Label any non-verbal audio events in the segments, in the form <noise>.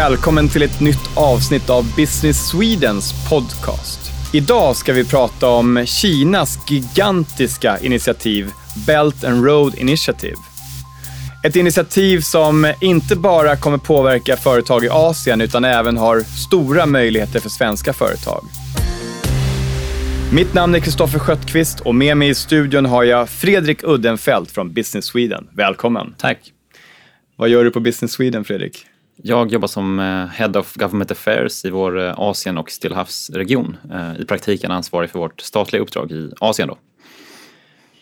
Välkommen till ett nytt avsnitt av Business Swedens podcast. Idag ska vi prata om Kinas gigantiska initiativ Belt and Road Initiative. Ett initiativ som inte bara kommer påverka företag i Asien utan även har stora möjligheter för svenska företag. Mitt namn är Kristoffer Sköttqvist och med mig i studion har jag Fredrik Uddenfelt från Business Sweden. Välkommen! Tack! Vad gör du på Business Sweden, Fredrik? Jag jobbar som eh, Head of Government Affairs i vår eh, Asien och Stillahavsregion. Eh, I praktiken ansvarig för vårt statliga uppdrag i Asien. Då.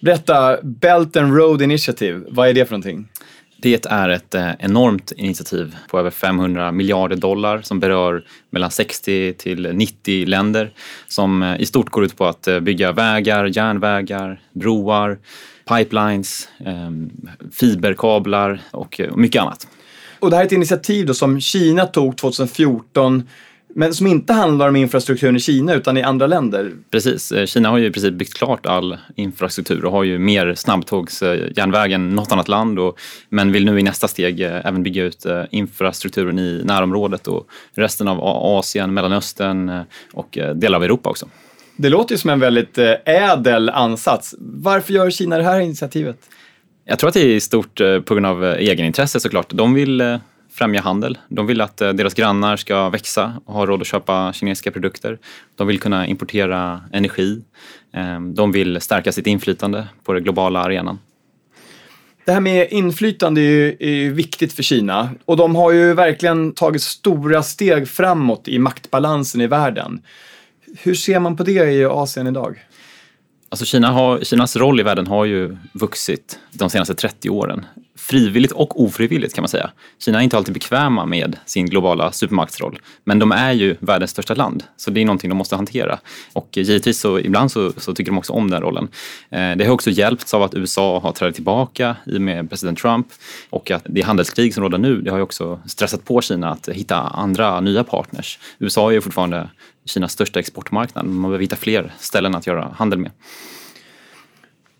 Berätta, Belt and Road Initiative, vad är det för någonting? Det är ett enormt initiativ på över 500 miljarder dollar som berör mellan 60 till 90 länder som i stort går ut på att bygga vägar, järnvägar, broar, pipelines, fiberkablar och mycket annat. Och det här är ett initiativ då som Kina tog 2014 men som inte handlar om infrastrukturen i Kina utan i andra länder. Precis. Eh, Kina har ju i princip byggt klart all infrastruktur och har ju mer snabbtågsjärnväg än något annat land och, men vill nu i nästa steg eh, även bygga ut eh, infrastrukturen i närområdet och resten av Asien, Mellanöstern och delar av Europa också. Det låter ju som en väldigt ädel ansats. Varför gör Kina det här initiativet? Jag tror att det är i stort eh, på grund av eh, egenintresse såklart. De vill eh, främja handel. De vill att deras grannar ska växa och ha råd att köpa kinesiska produkter. De vill kunna importera energi. Ehm, de vill stärka sitt inflytande på den globala arenan. Det här med inflytande är ju, är viktigt för Kina och de har ju verkligen tagit stora steg framåt i maktbalansen i världen. Hur ser man på det i Asien idag? Alltså Kina har, Kinas roll i världen har ju vuxit de senaste 30 åren. Frivilligt och ofrivilligt kan man säga. Kina är inte alltid bekväma med sin globala supermaktsroll. Men de är ju världens största land, så det är någonting de måste hantera. Och givetvis så ibland så, så tycker de också om den rollen. Eh, det har också hjälpts av att USA har trätt tillbaka i och med president Trump och att det handelskrig som råder nu, det har ju också stressat på Kina att hitta andra nya partners. USA är ju fortfarande Kinas största exportmarknad. Man behöver hitta fler ställen att göra handel med.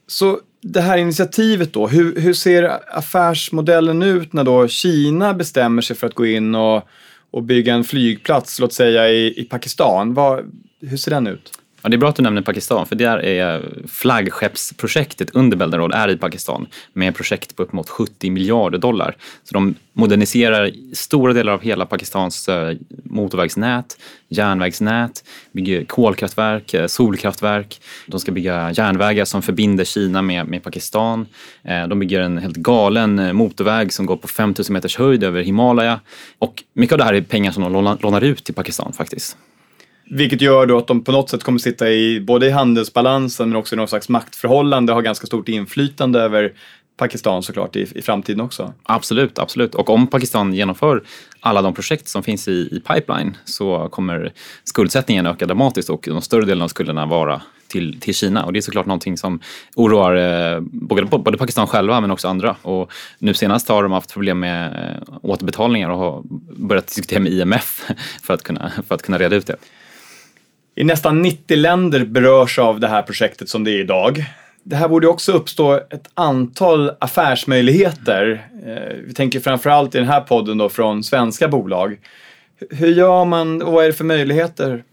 Så det här initiativet då, hur, hur ser affärsmodellen ut när då Kina bestämmer sig för att gå in och, och bygga en flygplats, låt säga i, i Pakistan? Vad, hur ser den ut? Ja, det är bra att du nämner Pakistan, för där är flaggskeppsprojektet under Belt and Road är i Pakistan med projekt på uppemot 70 miljarder dollar. Så de moderniserar stora delar av hela Pakistans eh, motorvägsnät, järnvägsnät, bygger kolkraftverk, eh, solkraftverk. De ska bygga järnvägar som förbinder Kina med, med Pakistan. Eh, de bygger en helt galen motorväg som går på 5000 meters höjd över Himalaya. Och mycket av det här är pengar som de lånar ut till Pakistan faktiskt. Vilket gör då att de på något sätt kommer sitta i både i handelsbalansen men också i någon slags maktförhållande och har ganska stort inflytande över Pakistan såklart i, i framtiden också. Absolut, absolut. Och om Pakistan genomför alla de projekt som finns i, i pipeline så kommer skuldsättningen öka dramatiskt och de större delen av skulderna vara till, till Kina. Och det är såklart någonting som oroar eh, både, både Pakistan själva men också andra. Och nu senast har de haft problem med eh, återbetalningar och har börjat diskutera med IMF <laughs> för att kunna, för att kunna reda ut det. I nästan 90 länder berörs av det här projektet som det är idag. Det här borde också uppstå ett antal affärsmöjligheter. Eh, vi tänker framförallt i den här podden då från svenska bolag. Hur gör man och vad är det för möjligheter?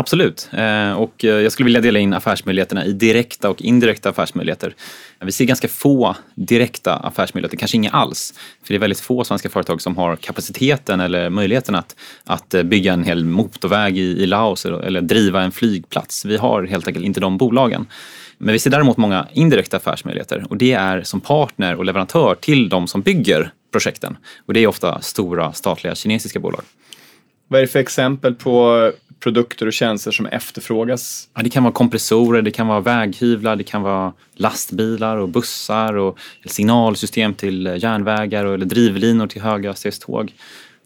Absolut, eh, och eh, jag skulle vilja dela in affärsmöjligheterna i direkta och indirekta affärsmöjligheter. Vi ser ganska få direkta affärsmöjligheter, kanske inga alls. För det är väldigt få svenska företag som har kapaciteten eller möjligheten att, att eh, bygga en hel motorväg i, i Laos eller driva en flygplats. Vi har helt enkelt inte de bolagen. Men vi ser däremot många indirekta affärsmöjligheter och det är som partner och leverantör till de som bygger projekten. Och det är ofta stora statliga kinesiska bolag. Vad är det för exempel på produkter och tjänster som efterfrågas? Ja, det kan vara kompressorer, det kan vara väghyvlar, det kan vara lastbilar och bussar och signalsystem till järnvägar eller drivlinor till höghastighetståg.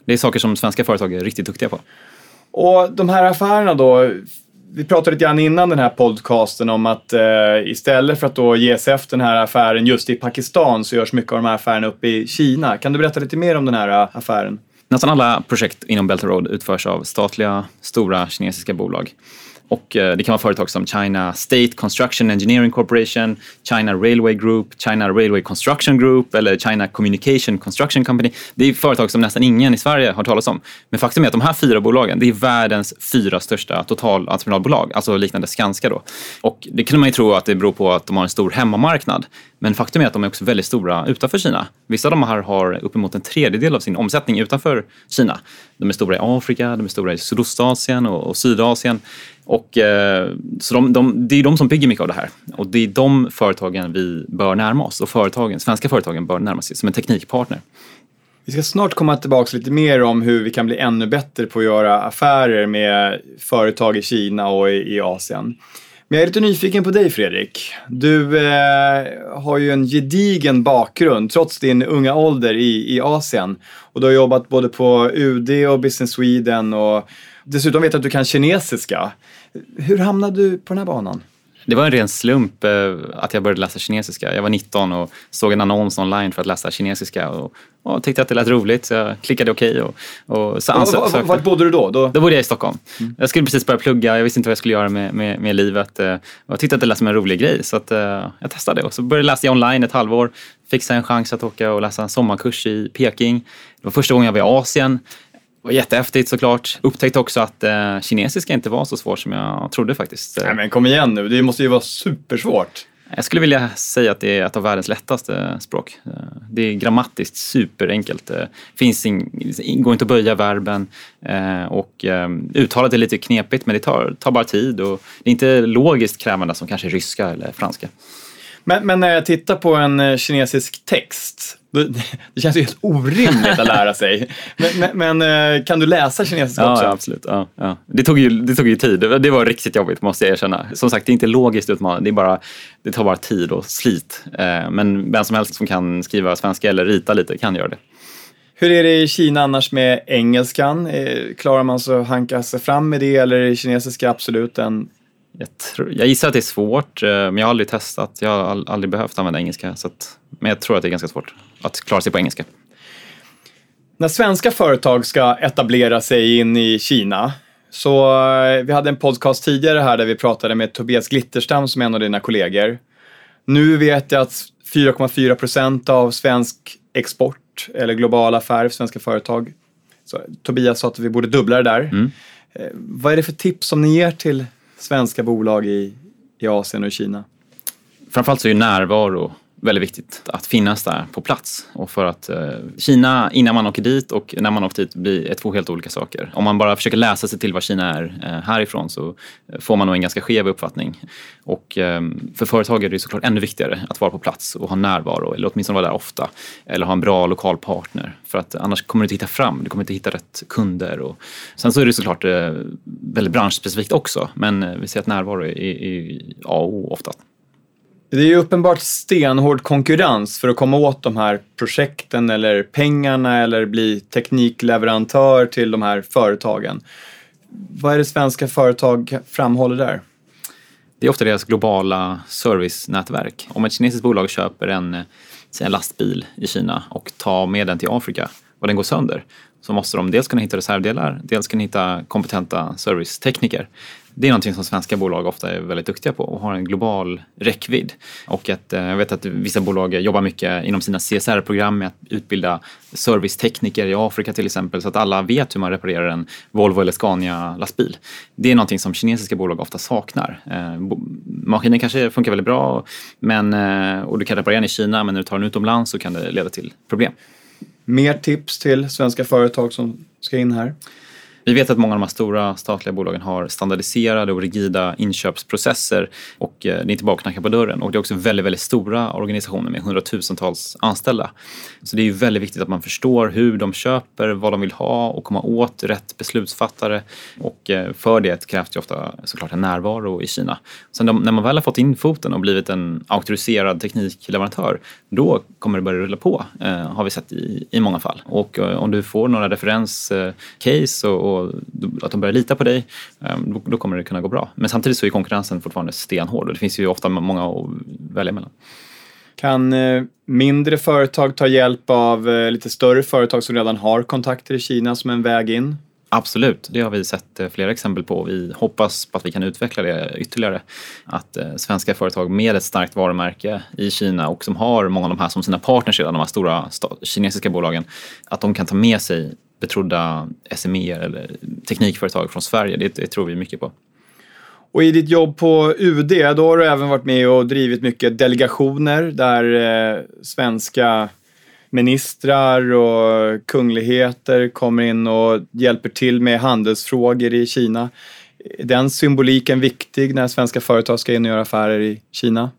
Det är saker som svenska företag är riktigt duktiga på. Och de här affärerna då, vi pratade lite grann innan den här podcasten om att eh, istället för att då ge sig efter den här affären just i Pakistan så görs mycket av de här affärerna uppe i Kina. Kan du berätta lite mer om den här eh, affären? Nästan alla projekt inom Belt Road utförs av statliga, stora kinesiska bolag. Och eh, det kan vara företag som China State Construction Engineering Corporation, China Railway Group, China Railway Construction Group eller China Communication Construction Company. Det är företag som nästan ingen i Sverige har talat om. Men faktum är att de här fyra bolagen, det är världens fyra största totalentreprenadbolag, alltså liknande Skanska då. Och det kan man ju tro att det beror på att de har en stor hemmamarknad. Men faktum är att de är också väldigt stora utanför Kina. Vissa av de här har uppemot en tredjedel av sin omsättning utanför Kina. De är stora i Afrika, de är stora i Sydostasien och, och Sydasien. Och, eh, så de, de, det är de som bygger mycket av det här. Och det är de företagen vi bör närma oss och företagen, svenska företagen bör närma sig som en teknikpartner. Vi ska snart komma tillbaka lite mer om hur vi kan bli ännu bättre på att göra affärer med företag i Kina och i, i Asien. Men jag är lite nyfiken på dig Fredrik. Du eh, har ju en gedigen bakgrund trots din unga ålder i, i Asien. Och du har jobbat både på UD och Business Sweden och dessutom vet jag att du kan kinesiska. Hur hamnade du på den här banan? Det var en ren slump eh, att jag började läsa kinesiska. Jag var 19 och såg en annons online för att läsa kinesiska och, och tyckte att det lät roligt så jag klickade okej. Okay och, och så Vart bodde du då? då? Då bodde jag i Stockholm. Mm. Jag skulle precis börja plugga, jag visste inte vad jag skulle göra med, med, med livet. Eh, jag tyckte att det lät som en rolig grej så att, uh, jag testade och så började läsa online ett halvår. Fick en chans att åka och läsa en sommarkurs i Peking. Det var första gången jag var i Asien var jättehäftigt såklart. Upptäckte också att eh, kinesiska inte var så svårt som jag trodde faktiskt. Nej men kom igen nu, det måste ju vara supersvårt. Jag skulle vilja säga att det är ett av världens lättaste språk. Eh, det är grammatiskt superenkelt. Det eh, finns in, går inte att böja verben eh, och uttalet är lite knepigt men det tar, tar bara tid och det är inte logiskt krävande som kanske ryska eller franska. Men, men, när jag tittar på en kinesisk text, <laughs> det känns ju helt orimligt att lära sig. Men, men, men, eh, kan du läsa kinesiska också? Ja, absolut. Ja, ja. Det, tog ju, det tog ju tid. Det var riktigt jobbigt måste jag erkänna. Som sagt, det är inte logiskt utmanande. Det, är bara, det tar bara tid och slit. Eh, men vem som helst som kan skriva svenska eller rita lite kan göra det. Hur är det i Kina annars med engelskan? Eh, klarar man sig att hanka sig fram med det eller är kinesiska absolut en jag, tror, jag gissar att det är svårt, men jag har aldrig testat. Jag har aldrig behövt använda engelska. Så att, men jag tror att det är ganska svårt att klara sig på engelska. När svenska företag ska etablera sig in i Kina, så eh, vi hade en podcast tidigare här där vi pratade med Tobias Glitterstam som är en av dina kollegor. Nu vet jag att 4,4 procent av svensk export eller globala affärer för svenska företag. Så Tobias sa att vi borde dubbla det där. Mm. Eh, vad är det för tips som ni ger till svenska bolag i, i Asien och i Kina? Framförallt så är ju närvaro väldigt viktigt att finnas där på plats. Och för att eh, Kina, innan man åker dit och när man åker dit, blir två helt olika saker. Om man bara försöker läsa sig till vad Kina är eh, härifrån så får man nog en ganska skev uppfattning. Och eh, för företag är det såklart ännu viktigare att vara på plats och ha närvaro, eller åtminstone vara där ofta. Eller ha en bra lokal partner. För att annars kommer du inte hitta fram, du kommer inte hitta rätt kunder. Och sen så är det såklart eh, väldigt branschspecifikt också, men eh, vi ser att närvaro är, är A och O ofta. Det är ju uppenbart stenhård konkurrens för att komma åt de här projekten eller pengarna eller bli teknikleverantör till de här företagen. Vad är det svenska företag framhåller där? Det är ofta deras globala servicenätverk. Om ett kinesiskt bolag köper en, en lastbil i Kina och tar med den till Afrika och den går sönder så måste de dels kunna hitta reservdelar, dels kunna hitta kompetenta servicetekniker. Det är någonting som svenska bolag ofta är väldigt duktiga på och har en global räckvidd. Och att, eh, jag vet att vissa bolag jobbar mycket inom sina CSR-program med att utbilda servicetekniker i Afrika till exempel så att alla vet hur man reparerar en Volvo eller Scania-lastbil. Det är någonting som kinesiska bolag ofta saknar. Eh, Maskinen kanske funkar väldigt bra men, eh, och du kan reparera den i Kina men när du tar den utomlands så kan det leda till problem. Mer tips till svenska företag som ska in här? Vi vet att många av de här stora statliga bolagen har standardiserade och rigida inköpsprocesser och eh, det är inte bara att knacka på dörren. Och det är också väldigt, väldigt stora organisationer med hundratusentals anställda. Så det är ju väldigt viktigt att man förstår hur de köper, vad de vill ha och komma åt rätt beslutsfattare. Och eh, för det krävs det ofta såklart en närvaro i Kina. Sen när man väl har fått in foten och blivit en auktoriserad teknikleverantör, då kommer det börja rulla på, eh, har vi sett i, i många fall. Och om du får några referenscase och och att de börjar lita på dig, ehm, då, kommer det kunna gå bra. Men samtidigt så är konkurrensen fortfarande stenhård och det finns ju ofta många att välja mellan. Kan eh, mindre företag ta hjälp av eh, lite större företag som redan har kontakter i Kina som en väg in? Absolut, det har vi sett eh, flera exempel på. Vi hoppas på att vi kan utveckla det ytterligare. Att eh, svenska företag med ett starkt varumärke i Kina och som har många av de här som sina partners redan, de här stora kinesiska bolagen, att de kan ta med sig betrodda SME eller teknikföretag från Sverige. Det, det tror vi mycket på. Och i ditt jobb på UD, då har du även varit med och drivit mycket delegationer där eh, svenska ministrar och kungligheter kommer in och hjälper till med handelsfrågor i Kina. Är den symboliken viktig när svenska företag ska in och göra affärer i Kina?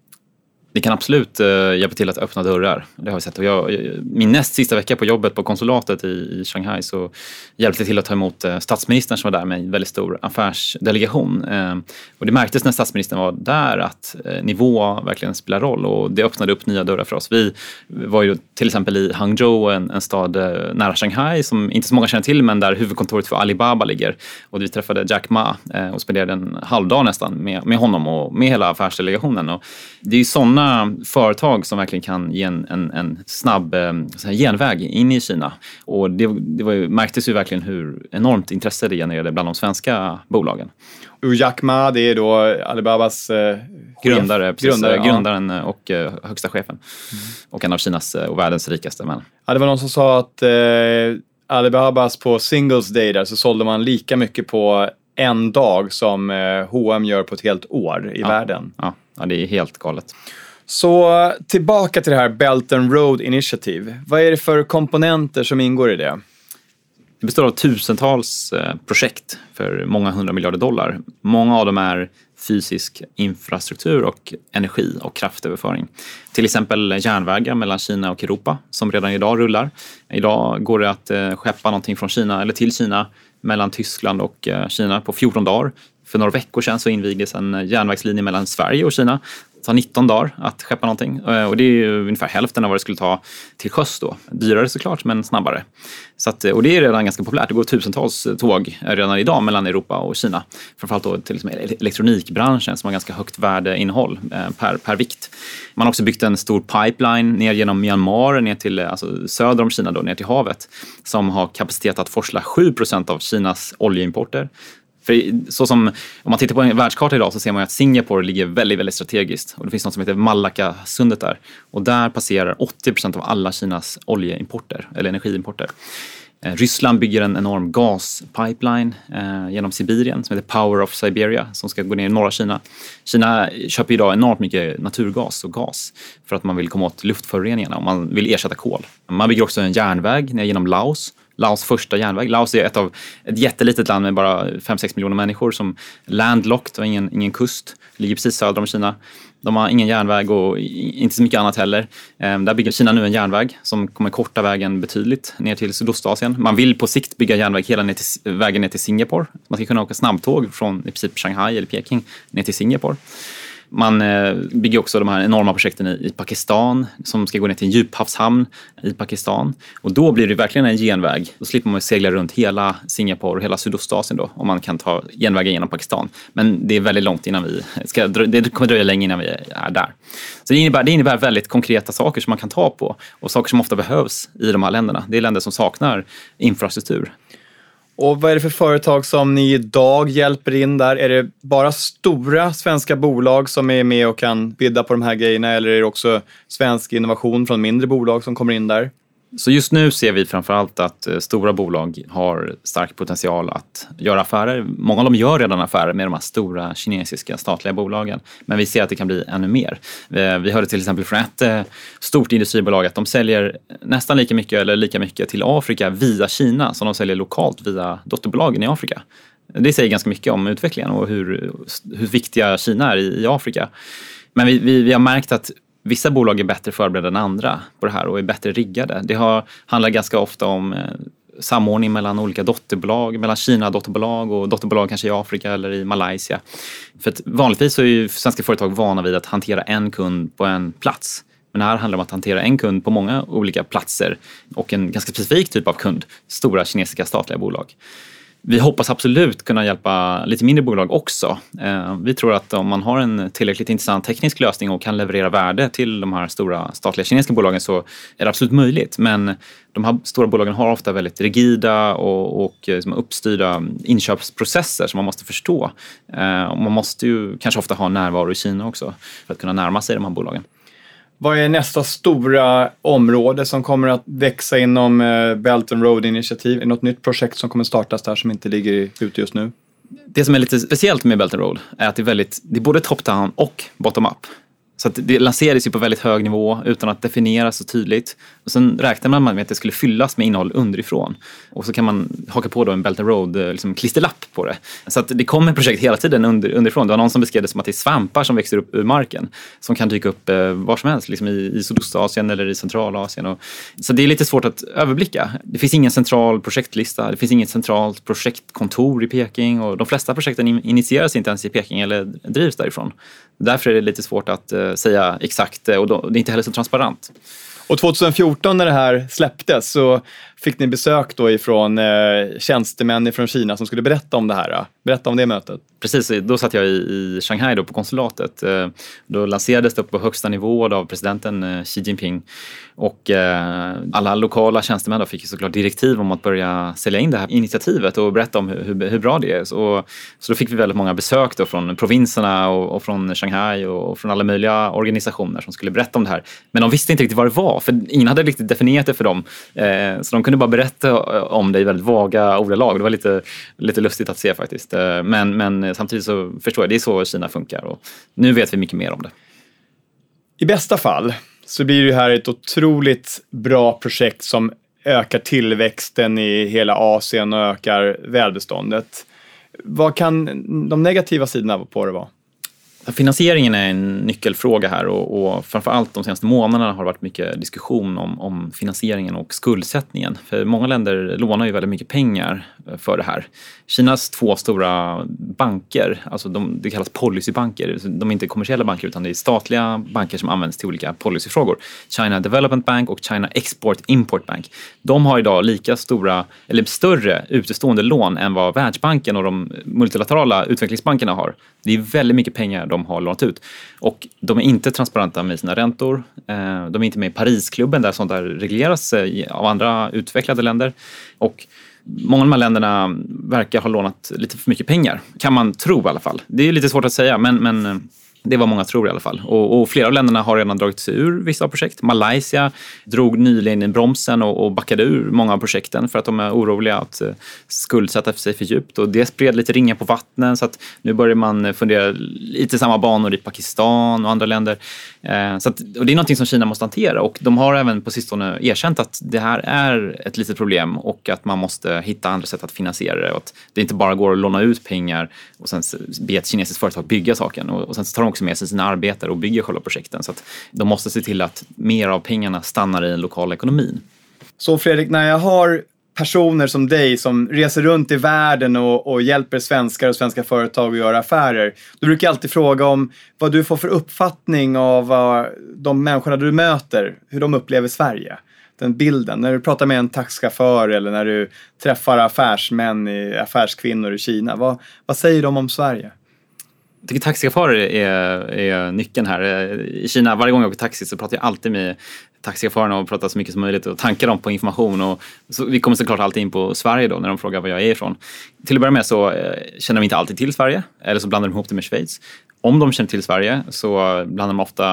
Det kan absolut eh, hjälpa till att öppna dörrar. Det har vi sett. Och jag, min näst sista vecka på jobbet på konsulatet i, i Shanghai så hjälpte jag till att ta emot eh, statsministern som var där med en väldigt stor affärsdelegation. Eh, och det märktes när statsministern var där att eh, nivå verkligen spelar roll och det öppnade upp nya dörrar för oss. Vi var ju till exempel i Hangzhou, en, en stad eh, nära Shanghai som inte så många känner till men där huvudkontoret för Alibaba ligger. Och vi träffade Jack Ma eh, och spenderade en halvdag nästan med, med honom och med hela affärsdelegationen. Och det är ju sådana sådana företag som verkligen kan ge en, en, en snabb eh, genväg in i Kina. Och det, det var ju, märktes ju verkligen hur enormt intresse det genererade bland de svenska bolagen. Och Jack Ma, det är då Alibabas eh, grundare, precis, grundare ja. grundaren och eh, högsta chefen. Mm. Och en av Kinas eh, och världens rikaste män. Ja, det var någon som sa att eh, Alibabas på Singles Day där så sålde man lika mycket på en dag som eh, H&M gör på ett helt år i ja. världen. Ja. ja, det är helt galet. Så tillbaka till det här Belt and Road Initiative. Vad är det för komponenter som ingår i det? Det består av tusentals eh, projekt för många hundra miljarder dollar. Många av dem är fysisk infrastruktur och energi och kraftöverföring. Till exempel järnvägar mellan Kina och Europa som redan idag rullar. Idag går det att eh, skeppa någonting från Kina eller till Kina mellan Tyskland och eh, Kina på 14 dagar. För några veckor sedan så invigdes en järnvägslinje mellan Sverige och Kina tar 19 dagar att skeppa någonting eh, och det är ju ungefär hälften av vad det skulle ta till sjöss då. Dyrare såklart, men snabbare. Så att, eh, och det är redan ganska populärt. Det går tusentals eh, tåg redan idag mellan Europa och Kina. Framförallt då till liksom elektronikbranschen som har ganska högt värdeinnehåll per, per vikt. Man har också byggt en stor pipeline ner genom Myanmar, ner till, alltså söder om Kina, då, ner till havet, som har kapacitet att forsla 7 procent av Kinas oljeimporter. För så som, om man tittar på en världskarta idag så ser man att Singapore ligger väldigt, väldigt strategiskt. Och det finns något som heter Malacca-sundet där. Och där passerar 80 procent av alla Kinas oljeimporter, eller energiimporter. Eh, Ryssland bygger en enorm gaspipeline eh, genom Sibirien som heter Power of Siberia som ska gå ner i norra Kina. Kina köper idag enormt mycket naturgas och gas för att man vill komma åt luftföroreningarna och man vill ersätta kol. Man bygger också en järnväg ner genom Laos Laos första järnväg. Laos är ett av ett jättelitet land med bara 5-6 miljoner människor som landlocked och ingen, ingen kust. Ligger precis söder om Kina. De har ingen järnväg och inte så mycket annat heller. Ehm, där bygger Kina nu en järnväg som kommer korta vägen betydligt ner till Sydostasien. Man vill på sikt bygga järnväg hela ner till, vägen ner till Singapore. Man ska kunna åka snabbtåg från i princip Shanghai eller Peking ner till Singapore. Man eh, bygger också de här enorma projekten i Pakistan som ska gå ner till en djuphavshamn i Pakistan. Och då blir det verkligen en genväg. Då slipper man segla runt hela Singapore och hela Sydostasien då om man kan ta genvägen genom Pakistan. Men det är väldigt långt innan vi ska, det kommer dröja länge innan vi är där. Så det innebär, det innebär väldigt konkreta saker som man kan ta på och saker som ofta behövs i de här länderna. Det är länder som saknar infrastruktur. Och vad är det för företag som ni idag hjälper in där? Är det bara stora svenska bolag som är med och kan bidda på de här grejerna eller är det också svensk innovation från mindre bolag som kommer in där? Så just nu ser vi framförallt att eh, stora bolag har stark potential att göra affärer. Många av dem gör redan affärer med de här stora kinesiska statliga bolagen. Men vi ser att det kan bli ännu mer. Vi eh, hörde till exempel från ett eh, stort industribolag att de säljer nästan lika mycket eller lika mycket till Afrika via Kina som de säljer lokalt via dotterbolagen i Afrika. Det säger ganska mycket om utvecklingen och hur, hur viktiga Kina är i, i Afrika. Men vi, vi, vi har märkt att vissa bolag är bättre förberedda än andra på det här och är bättre riggade. Det har, handlar ganska ofta om eh, samordning mellan olika dotterbolag, mellan Kina-dotterbolag och dotterbolag kanske i Afrika eller i Malaysia. För att vanligtvis så är ju svenska företag vana vid att hantera en kund på en plats. Men här handlar det om att hantera en kund på många olika platser och en ganska specifik typ av kund, stora kinesiska statliga bolag. Vi hoppas absolut kunna hjälpa lite mindre bolag också. Eh, vi tror att om man har en tillräckligt intressant teknisk lösning och kan leverera värde till de här stora statliga kinesiska bolagen så är det absolut möjligt. Men de här stora bolagen har ofta väldigt rigida och, och liksom uppstyrda inköpsprocesser som man måste förstå. Eh, och man måste ju kanske ofta ha närvaro i Kina också för att kunna närma sig de här bolagen. Vad är nästa stora område som kommer att växa inom eh, Belt and Road Initiative? Är det något nytt projekt som kommer startas där som inte ligger ute just nu? Det som är lite speciellt med Belt and Road är att det är, väldigt, det är både top-down och bottom-up. Så det lanserades ju på väldigt hög nivå utan att definieras så tydligt. Och sen räknade man med att det skulle fyllas med innehåll underifrån. Och så kan man haka på då en Belt and Road-klisterlapp eh, liksom, klisterlapp på det. Så att det kommer projekt hela tiden under, underifrån. Det var någon som beskrev det som att det är svampar som växer upp ur marken. Som kan dyka upp eh, var som helst, liksom i, i Sydostasien eller i Centralasien. Och, så det är lite svårt att överblicka. Det finns ingen central projektlista, det finns inget centralt projektkontor i Peking och de flesta projekten initieras inte ens i Peking eller drivs därifrån. Därför är det lite svårt att eh, säga exakt eh, och det är inte heller så transparent. Och 2014 när det här släpptes så fick ni besök då ifrån eh, tjänstemän från Kina som skulle berätta om det här. Eh? Berätta om det mötet. Precis, då satt jag i, i Shanghai då på konsulatet. Eh, då lanserades det på högsta nivå av presidenten eh, Xi Jinping och eh, alla lokala tjänstemän då fick såklart direktiv om att börja sälja in det här initiativet och berätta om hur, hur bra det är. Så, så då fick vi väldigt många besök då från provinserna och, och från Shanghai och, och, från alla möjliga organisationer som skulle berätta om det här. Men de visste inte riktigt vad det var, för ingen hade riktigt definierat det för dem. Eh, så de kunde kunde bara berätta eh, om det i väldigt vaga ordalag. Det var lite, lite lustigt att se faktiskt. Eh, men, men samtidigt så förstår jag, det är så Kina funkar och nu vet vi mycket mer om det. I bästa fall så blir det här ett otroligt bra projekt som ökar tillväxten i hela Asien och ökar välbeståndet. Vad kan de negativa sidorna på det vara? Finansieringen är en nyckelfråga här och, och framför allt de senaste månaderna har det varit mycket diskussion om, om, finansieringen och skuldsättningen. För många länder lånar ju väldigt mycket pengar eh, för det här. Kinas två stora banker, alltså de, det kallas policybanker, de är inte kommersiella banker utan det är statliga banker som används till olika policyfrågor. China Development Bank och China Export Import Bank. De har idag lika stora, eller större utestående lån än vad Världsbanken och de multilaterala utvecklingsbankerna har. Det är väldigt mycket pengar de har lånat ut. Och de är inte transparenta med sina räntor. Eh, de är inte med i Parisklubben där sånt där regleras eh, av andra utvecklade länder. Och Många av de här länderna verkar ha lånat lite för mycket pengar, kan man tro i alla fall. Det är lite svårt att säga, men, men eh, det är vad många tror i alla fall. Och, och, flera av länderna har redan dragit sig ur vissa projekt. Malaysia drog nyligen i bromsen och, och backade ur många av projekten för att de är oroliga att eh, skuldsätta sig för djupt. Och det spred lite ringar på vattnen så att nu börjar man fundera lite samma banor i Pakistan och andra länder. Eh, så att, och det är någonting som Kina måste hantera och de har även på sistone erkänt att det här är ett litet problem och att man måste hitta andra sätt att finansiera det. Och att det inte bara går att låna ut pengar och sen be ett kinesiskt företag bygga saken och, och sen tar de också med sig sina arbetare och bygger själva projekten. Så att de måste se till att mer av pengarna stannar i den lokala ekonomin. Så Fredrik, när jag har personer som dig som reser runt i världen och, och, hjälper svenskar och svenska företag att göra affärer. Du brukar alltid fråga om vad du får för uppfattning av eh, de människorna du möter, hur de upplever Sverige. Den bilden. När du pratar med en taxichaufför eller när du träffar affärsmän, i, affärskvinnor i Kina. Vad, vad säger de om Sverige? Jag tycker taxichaufförer är, är nyckeln här. Eh, I Kina, varje gång jag åker taxi så pratar jag alltid med taxichaufförerna och prata så mycket som möjligt och tanka dem på information. Och så, vi kommer såklart alltid in på Sverige då när de frågar var jag är ifrån. Till att börja med så eh, känner de inte alltid till Sverige eller så blandar de ihop det med Schweiz om de känner till Sverige så blandar de ofta,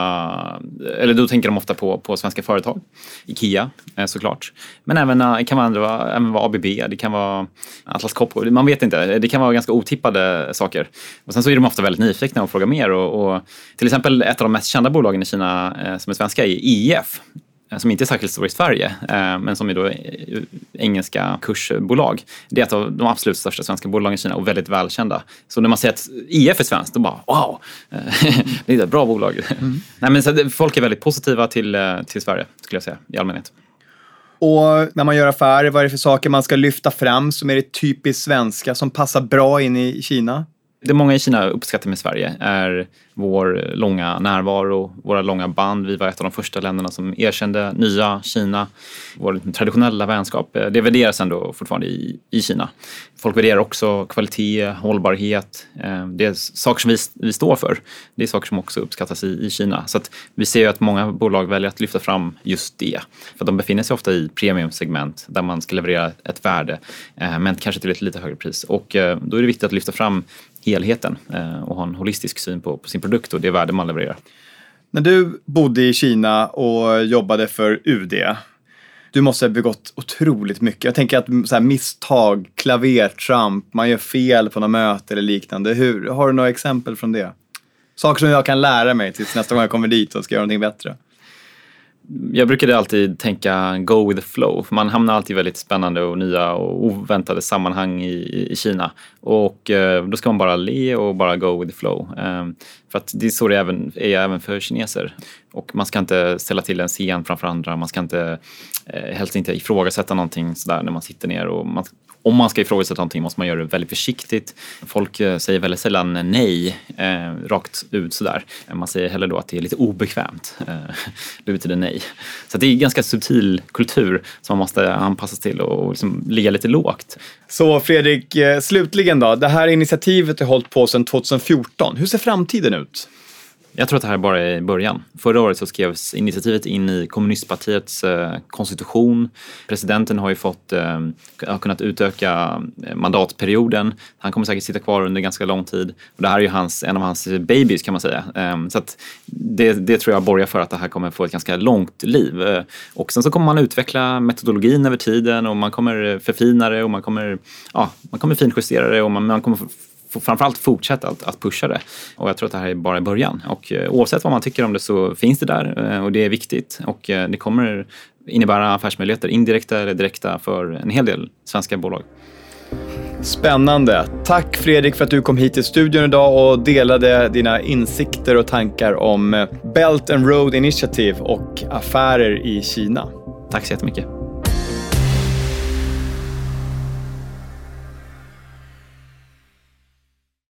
eh, eller då tänker de ofta på, på svenska företag. Ikea eh, såklart. Men även, eh, det kan vara, även vara ABB, det kan vara Atlas Copco. Man vet inte, det kan vara ganska otippade saker. Och sen så är de ofta väldigt nyfikna och frågar mer. Och, och till exempel ett av de mest kända bolagen i Kina eh, som är svenska är IF Eh, som inte är särskilt stor i Sverige, eh, men som är då eh, engelska kursbolag. Det är ett av de absolut största svenska bolagen i Kina och väldigt välkända. Så när man säger att IF är svenskt, då bara wow, <laughs> det är ett bra bolag. Mm. <laughs> Nej, men så folk är väldigt positiva till, till Sverige, skulle jag säga, i allmänhet. Och när man gör affärer, vad är det för saker man ska lyfta fram som är det typiskt svenska, som passar bra in i Kina? Det många i Kina uppskattar med Sverige är vår långa närvaro, våra långa band. Vi var ett av de första länderna som erkände nya Kina. Vår traditionella vänskap, eh, det värderas ändå fortfarande i, i Kina. Folk värderar också kvalitet, hållbarhet. Eh, det är saker som vi, vi står för. Det är saker som också uppskattas i, i Kina. Så att vi ser ju att många bolag väljer att lyfta fram just det. För de befinner sig ofta i premiumsegment där man ska leverera ett värde, eh, men kanske till ett lite högre pris. Och då är det viktigt att lyfta fram helheten eh, och ha en holistisk syn på, på sin produkt och det värde man levererar. När du bodde i Kina och jobbade för UD, du måste ha begått otroligt mycket. Jag tänker att så här, misstag, klavertramp, man gör fel på något möte eller liknande. Hur, har du några exempel från det? Saker som jag kan lära mig tills nästa gång jag kommer dit och ska göra någonting bättre jag brukade alltid tänka go with the flow. För man hamnar alltid i väldigt spännande och nya och oväntade sammanhang i, i Kina. Och eh, då ska man bara le och bara go with the flow. Eh, för att det är så det även, är även för kineser. Och man ska inte ställa till en scen framför andra. Man ska inte, eh, helst inte ifrågasätta någonting sådär när man sitter ner. Och man om man ska ifrågasätta någonting måste man göra det väldigt försiktigt. Folk eh, säger väldigt sällan nej eh, rakt ut sådär. Man säger hellre då att det är lite obekvämt. Eh, <laughs> det betyder nej. Så det är en ganska subtil kultur som man måste anpassa sig till och liksom ligga lite lågt. Så Fredrik, eh, slutligen då. Det här initiativet har hållit på sedan 2014. Hur ser framtiden ut? Jag tror att det här bara är början. Förra året så skrevs initiativet in i kommunistpartiets eh, konstitution. Presidenten har ju fått, eh, har kunnat utöka eh, mandatperioden. Han kommer säkert sitta kvar under ganska lång tid. Och det här är ju hans, en av hans babies kan man säga. Ehm, så att det, det tror jag borgar för att det här kommer få ett ganska långt liv. Och sen så kommer man utveckla metodologin över tiden och man kommer förfina det och man kommer, ja, man kommer finjustera det och man, man kommer framförallt fortsätta att, att pusha det. Och jag tror att det här är bara början. Och eh, oavsett vad man tycker om det så finns det där eh, och det är viktigt. Och eh, det kommer innebära affärsmöjligheter, indirekta eller direkta, för en hel del svenska bolag. Spännande. Tack Fredrik för att du kom hit till studion idag och delade dina insikter och tankar om Belt and Road Initiative och affärer i Kina. Tack så jättemycket.